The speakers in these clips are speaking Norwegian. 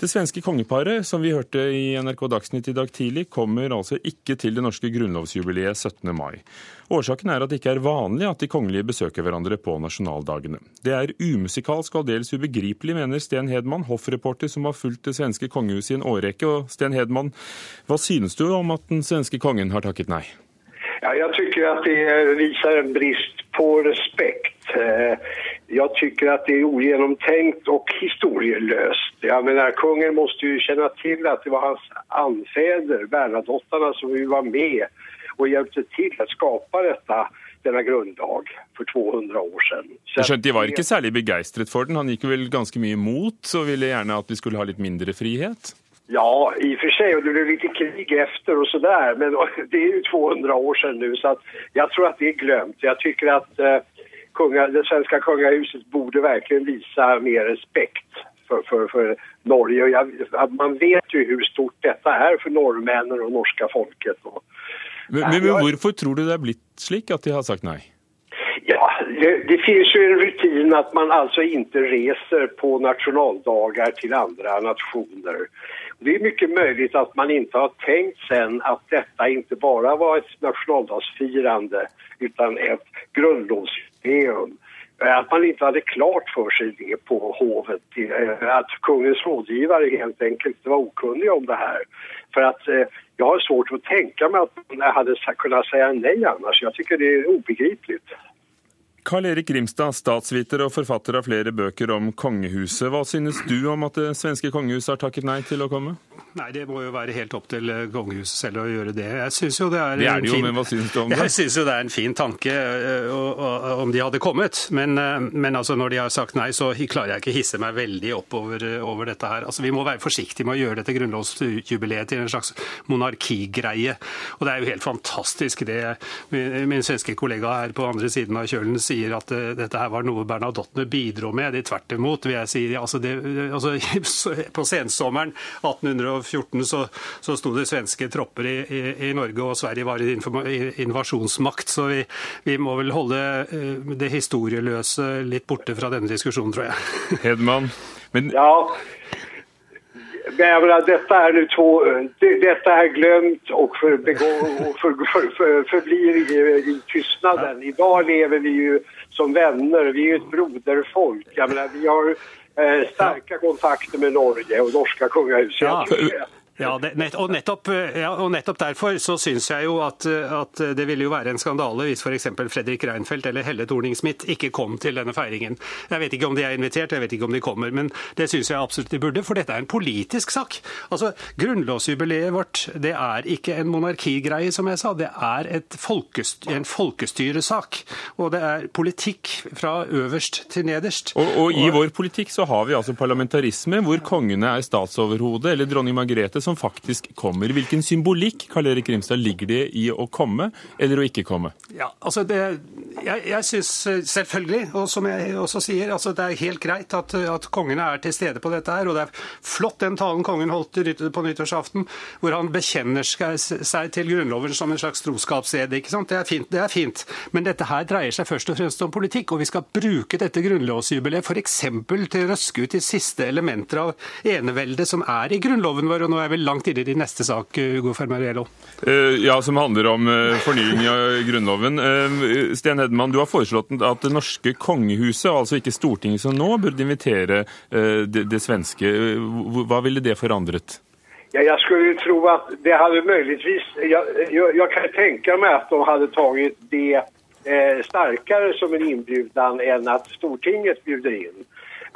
Det svenske kongeparet, som vi hørte i NRK Dagsnytt i dag tidlig, kommer altså ikke til det norske grunnlovsjubileet 17. mai. Årsaken er at det ikke er vanlig at de kongelige besøker hverandre på nasjonaldagene. Det er umusikalsk og aldeles ubegripelig, mener Sten Hedman, hoffreporter som har fulgt det svenske kongehuset i en årrekke. Og Sten Hedman, hva synes du om at den svenske kongen har takket nei? Ja, jeg syns at det viser en brist på respekt. Eh, jeg syns at det er ugjennomtenkt og historieløst. Jeg mener, Kongen måtte jo kjenne til at det var hans anfedre, Bernadotterne, som var med og hjelpte til å skape dette, denne grunnlag for 200 år siden. Så skjønte De var ikke særlig begeistret for den. Han gikk vel ganske mye imot og ville gjerne at vi skulle ha litt mindre frihet? Ja, i og for seg, og det ble litt krig etter og så der, men det er jo 200 år siden nå, så jeg tror at det er glemt. Jeg syns at uh, kunga, det svenske kungahuset borde virkelig vise mer respekt for, för, för Norge. Jag, man vet jo hvor stort dette er for norrmännen og norske folket. Och, men, men, men hvorfor tror du det er blitt slik at de har sagt nei? Ja, det, det finns ju en rutin at man altså ikke reser på nationaldagar til andre nasjoner. Det är mycket möjligt att man inte har tänkt sen att detta inte bara var ett nationaldagsfirande utan ett grundlovsjubileum. Att man inte hade klart för sig det på hovet, att kungens rådgivare helt enkelt var okunniga om det här. För att eh, jag har svårt att tänka mig att man hade kunnat säga nej annars. Jag tycker det är obegripligt. Karl Erik Grimstad, statsviter og forfatter av flere bøker om kongehuset. Hva synes du om at det svenske kongehuset har takket nei til å komme? Nei, Det må jo være helt opp til eh, kongehuset selv å gjøre det. Jeg synes jo er er jo, jo det er en fin tanke uh, om de hadde kommet. Men, uh, men, altså når de har sagt nei, så klarer jeg ikke hisse meg veldig opp over, over, dette her. Altså Vi må være forsiktige med å gjøre dette grunnlovsjubileet til en slags monarkigreie. Og det er jo helt fantastisk det min, min svenske kollega her på andre siden av kjølen sier at dette her var noe Bernadottene bidro med. Det tvert imot, vil jeg si. Altså, det, altså, på sensommeren 1800 14 så, så sto det svenske tropper i, i, i, Norge, og Sverige var en invasjonsmakt. Så vi, vi, må vel holde eh, det historieløse litt borte fra denne diskusjonen, tror jeg. Hedman, men... Ja. Men dette er, to, dette er glemt og, for, og for, for, forblir i, i tystnaden. I dag lever vi jo som venner. Vi er et broderfolk. Jeg mener, vi har eh, sterke kontakter med Norge og norske kongehuset. Ja. Ja, det, og, nettopp, ja, og, nettopp, derfor så syns jeg jo at, at, det ville jo være en skandale hvis f.eks. Fredrik Reinfeldt eller Helle Thorning-Smith ikke kom til denne feiringen. Jeg vet ikke om de er invitert, jeg vet ikke om de kommer, men det syns jeg absolutt de burde, for dette er en politisk sak. Altså, Grunnlovsjubileet vårt det er ikke en monarkigreie, som jeg sa. Det er folkest, en folkestyresak. Og det er politikk fra øverst til nederst. Og, og i vår politikk så har vi altså parlamentarisme, hvor kongene er statsoverhode, eller dronning Margrethe som faktisk kommer. Hvilken symbolikk Karl Erik Grimstad, ligger det i å komme eller å ikke komme? Ja, altså det, Jeg, jeg syns selvfølgelig, og som jeg også sier, altså det er helt greit at, at kongene er til stede på dette her. Og det er flott den talen kongen holdt på nyttårsaften, hvor han bekjenner seg til Grunnloven som en slags troskapsed. ikke sant? Det er, fint, det er fint. Men dette her dreier seg først og fremst om politikk, og vi skal bruke dette grunnlovsjubileet f.eks. til å røske ut de siste elementer av eneveldet som er i Grunnloven vår. og nå er vi vel langt inne i din neste sak, Hugo Fermariello. Uh, ja, som handler om uh, fornying av Grunnloven. Sten Hedman, du har foreslått at det norske kongehuset, altså ikke Stortinget som nå, burde invitere det, det, svenske. Hva ville det forandret? Ja, jeg skulle tro at det hadde muligvis jeg, jeg, jeg, kan tenke meg at de hadde tatt det eh, sterkere som en innbjudan enn at Stortinget bjuder inn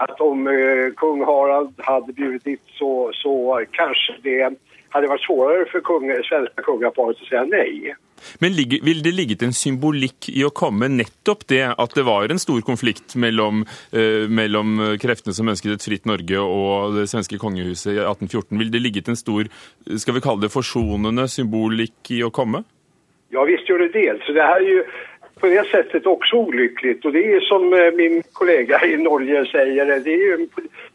att om eh, kung Harald hade bjudit så, så kanske det hade varit svårare för kung, svenska kungaparet att säga nej. Men vil det ligget en symbolikk i å komme nettopp det at det var en stor konflikt mellom, eh, mellom kreftene som ønsket et fritt Norge og det svenske kongehuset i 1814? Vil det ligget en stor skal vi kalle det forsonende symbolikk i å komme? Ja, visst gjør det det. Så det her er jo på det sättet också olyckligt. Och det är som eh, min kollega i Norge säger, det är ju,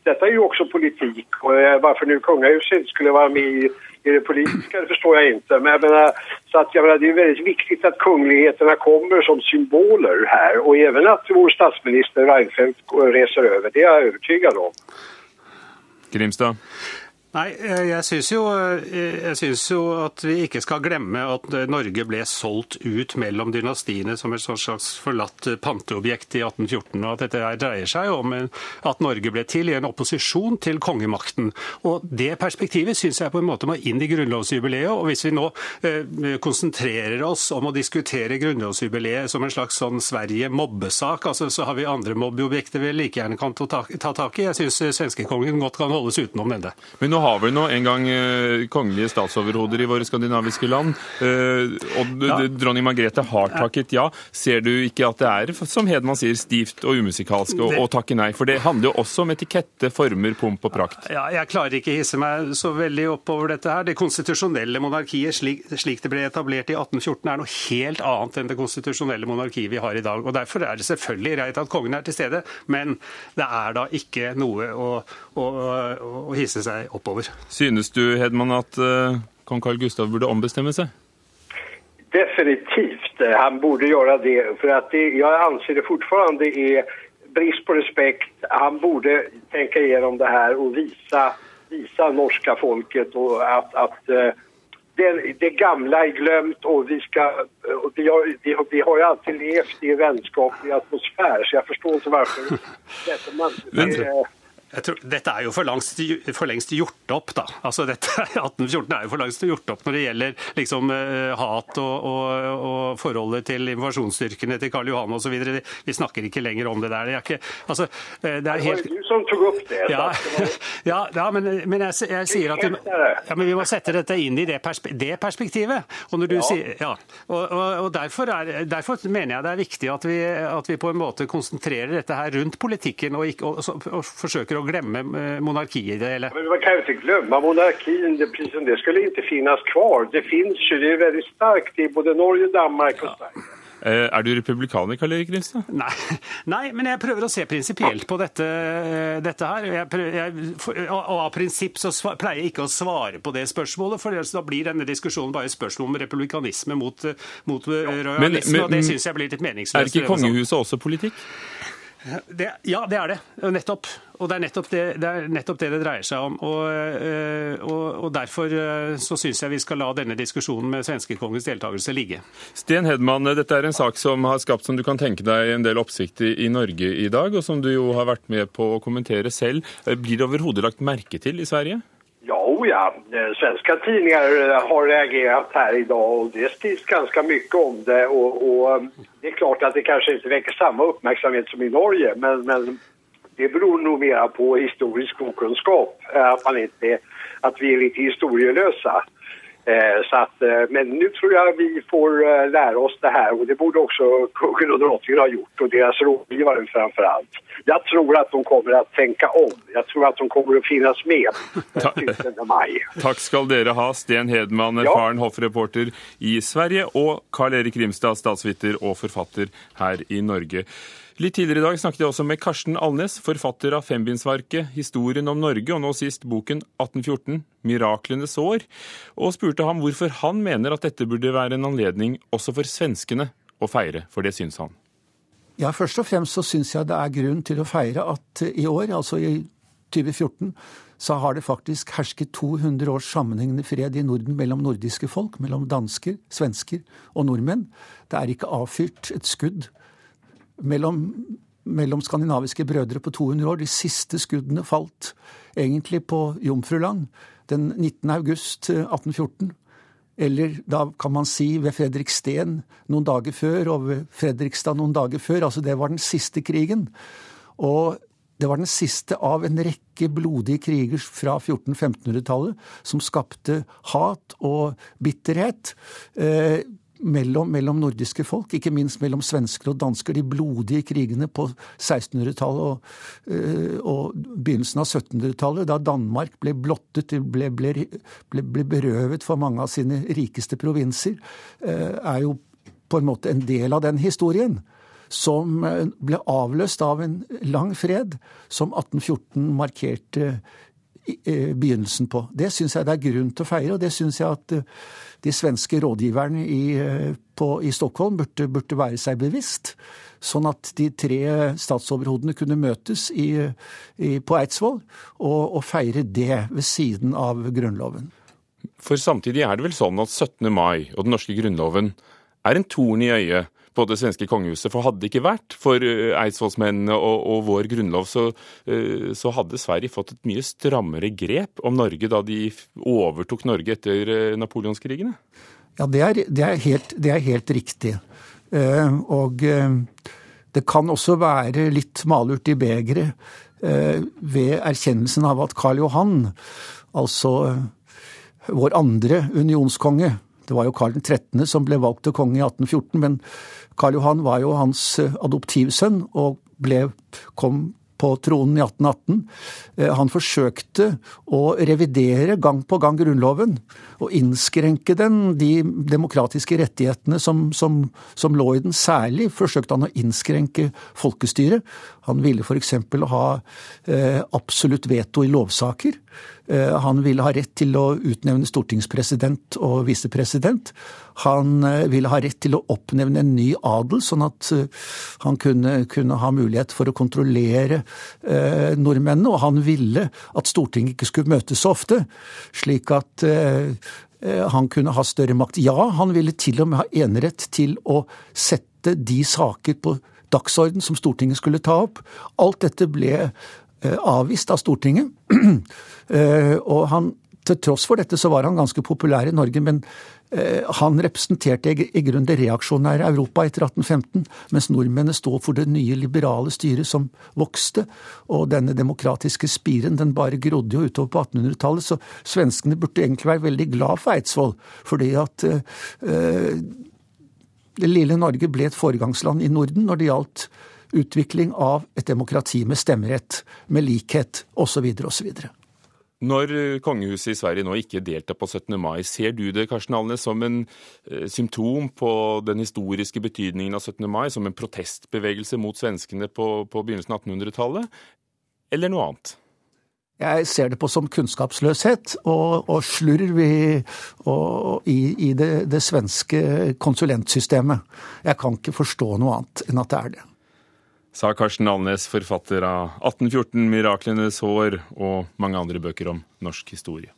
detta är ju också politik. Och eh, varför nu kungahuset inte skulle vara med i, i det politiska det förstår jag inte. Men jag menar, så att jag menar, det är väldigt viktigt att kungligheterna kommer som symboler här. Och även att vår statsminister Reinfeldt reser över, det är jag övertygad om. Grimstad? Nei, eh, jeg syns jo, eh, jo, at vi ikke skal glemme at eh, Norge ble solgt ut mellom dynastiene som et slags forlatt panteobjekt i 1814. og at Dette dreier seg om at Norge ble til i en opposisjon til kongemakten. Og Det perspektivet syns jeg på en måte må inn i grunnlovsjubileet. og Hvis vi nå konsentrerer oss om å diskutere grunnlovsjubileet som en slags sånn Sverige-mobbesak, altså, så har vi andre mobbeobjekter vi like gjerne kan ta, ta tak i. Jeg syns svenskekongen godt kan holdes utenom dette. Men nå har vi nå en gang eh, kongelige statsoverhoder i våre skandinaviske land. Eh, og ja. dronning Margrethe har takket ja. Ser du ikke at det er, som Hedman sier, stivt og umusikalsk å, takke nei? For det handler jo også om etikette, former, pomp og prakt. Ja, jeg klarer ikke hisse meg så veldig opp over dette her. Det konstitusjonelle monarkiet slik, slik det ble etablert i 1814 er noe helt annet enn det konstitusjonelle monarkiet vi har i dag. og Derfor er det selvfølgelig greit at kongen er til stede, men det er da ikke noe å, å, å hisse seg oppover over. Synes du, Hedman, at uh, kong Carl Gustav burde ombestemme seg? Definitivt. Han borde gjøre det. For at det, jeg anser det fortsatt er brist på respekt. Han burde tenke gjennom det her og vise, vise norske folket at, at uh, det, det, gamle er glemt, og vi, skal, og vi, har, vi, har, vi har jo alltid levd i vennskapelig atmosfære, så jeg forstår ikke hvorfor dette man, det, Tror, dette er jo for lengst, for lengst, gjort opp, da. Altså, dette, 1814 er jo for lengst gjort opp når det gjelder liksom, uh, hat og, og, og, forholdet til invasjonsstyrkene til Karl Johan osv. Vi snakker ikke lenger om det der. Det er, ikke, altså, eh, det er helt... Det var du som tok opp det. Ja, ja, ja men, men jeg, jeg, sier at vi, ja, vi, må sette dette inn i det, perspe, det perspektivet. Og, når du sier, ja, og, og derfor, er, derfor, mener jeg det er viktig at vi, at vi, på en måte konsentrerer dette her rundt politikken og, ikke, og forsøker å glemme eh, monarkiet i det hele. Men man kan jo ikke glemme monarkien. Det, det skulle ikke finnes kvar. Det finnes jo, det er veldig sterkt i både Norge, Danmark og Sverige. Ja. er du republikaner, Karl Erik Grimstad? Nei, nei, men jeg prøver å se prinsipielt på dette, eh, dette her. Jeg prøver, jeg, og av prinsipp så pleier jeg ikke å svare på det spørsmålet, for da blir denne diskusjonen bare et spørsmål om republikanisme mot, mot rojalisme, og det syns jeg blir litt meningsløst. Er ikke kongehuset også politikk? Det, ja, det er det. Nettopp. Og det er nettopp det det, nettopp det, det dreier seg om. Og, eh, og, og Derfor eh, så syns jeg vi skal la denne diskusjonen med svenskekongens deltakelse ligge. Sten Hedman, dette er en sak som har skapt som du kan tenke deg, en del oppsikt i, Norge i dag, og som du jo har vært med på å kommentere selv. Eh, blir det overhodet lagt merke til i Sverige? Ja, oh ja. Svenska tidningar har reagerat her i dag og det skrivs ganske mye om det. Og, och, det er klart at det kanskje ikke väcker samme uppmärksamhet som i Norge, men, men det beror nog mer på historisk okunskap, at, man inte, att vi är lite historielösa. Eh, så att, eh, men nu tror jeg vi får eh, lære oss det her, og det borde også kungen och drottningen ha gjort, og deres rådgivare framfor alt. Jeg tror at de kommer å tenke om. Jeg tror at de kommer å finnes med 10. maj. Takk skal dere ha, Sten Hedman, erfaren ja. hoffreporter i Sverige, og Karl Erik Rimstad, statsviter og forfatter her i Norge. Litt tidligere i dag snakket jeg også med Karsten Alnes, forfatter av fembindsverket 'Historien om Norge', og nå sist boken 1814 'Miraklenes år', og spurte ham hvorfor han mener at dette burde være en anledning også for svenskene å feire, for det syns han. Ja, Først og fremst så syns jeg det er grunn til å feire at i år, altså i 2014, så har det faktisk hersket 200 års sammenhengende fred i Norden mellom nordiske folk, mellom dansker, svensker og nordmenn. Det er ikke avfyrt et skudd mellom, mellom skandinaviske brødre på 200 år. De siste skuddene falt egentlig på Jomfruland den 19. august 1814. Eh, Eller da kan man si ved Fredriksten noen dager før, og ved Fredrikstad noen dager før. Altså det var den siste krigen. Og det var den siste av en rekke blodige kriger fra 1400-1500-tallet som skapte hat og bitterhet. Eh, mellom, mellom, nordiske folk, ikke minst mellom svensker og dansker. De blodige krigene på 1600-tallet og, øh, og, begynnelsen av 1700-tallet, da Danmark ble blottet, ble, ble, ble, berøvet for mange av sine rikeste provinser, øh, er jo på en måte en del av den historien. Som øh, ble avløst av en lang fred, som 1814 markerte begynnelsen på. Det syns jeg det er grunn til å feire, og det syns jeg at de svenske rådgiverne i, på, i Stockholm burde, burde, være seg bevisst. Sånn at de tre statsoverhodene kunne møtes i, i, på Eidsvoll og, og feire det ved siden av Grunnloven. For samtidig er det vel sånn at 17. mai og den norske grunnloven er en torn i øyet på det svenske kongehuset. For hadde det ikke vært for eh, eidsvollsmennene og, og, vår grunnlov, så, eh, så, hadde Sverige fått et mye strammere grep om Norge da de overtok Norge etter eh, napoleonskrigene? Ja, det er, det er, helt, det er helt, riktig. Og det kan også være litt malurt i begeret ved erkjennelsen av at Karl Johan, altså vår andre unionskonge, det var jo Karl 13. som ble valgt til konge i 1814, men Karl Johan var jo hans eh, adoptivsønn og ble, kom på tronen i 1818. Eh, han forsøkte å revidere gang på gang Grunnloven og innskrenke den, de demokratiske rettighetene som, som, som lå i den. Særlig forsøkte han å innskrenke folkestyret. Han ville f.eks. ha eh, absolutt veto i lovsaker. Eh, han ville ha rett til å utnevne stortingspresident og visepresident. Han eh, ville ha rett til å oppnevne en ny adel, sånn at eh, han kunne, kunne ha mulighet for å kontrollere eh, nordmennene. Og han ville at Stortinget ikke skulle møtes så ofte, slik at eh, han kunne ha større makt. Ja, han ville til og med ha enerett til å sette de saker på dagsorden som Stortinget skulle ta opp. Alt dette ble avvist av Stortinget. Eh, og han, til tross for dette så var han ganske populær i Norge, men eh, han representerte i grunnen det reaksjonære Europa etter 1815, mens nordmennene sto for det nye liberale styret som vokste. Og denne demokratiske spiren den bare grodde jo utover på 1800-tallet, så svenskene burde egentlig være veldig glad for Eidsvoll, fordi at uh, det lille Norge ble et foregangsland i Norden når det gjaldt utvikling av et demokrati med stemmerett, med likhet osv. osv. Når eh, kongehuset i Sverige nå ikke deltar på 17. mai, ser du det Karsten Alnes, som en eh, symptom på den historiske betydningen av 17. mai, som en protestbevegelse mot svenskene på, på begynnelsen av 1800-tallet, eller noe annet? Jeg ser det på som kunnskapsløshet og, og slurv i, og, i, i det, det svenske konsulentsystemet. Jeg kan ikke forstå noe annet enn at det er det sa Karsten Alnes, forfatter av 1814, 'Miraklenes hår' og mange andre bøker om norsk historie.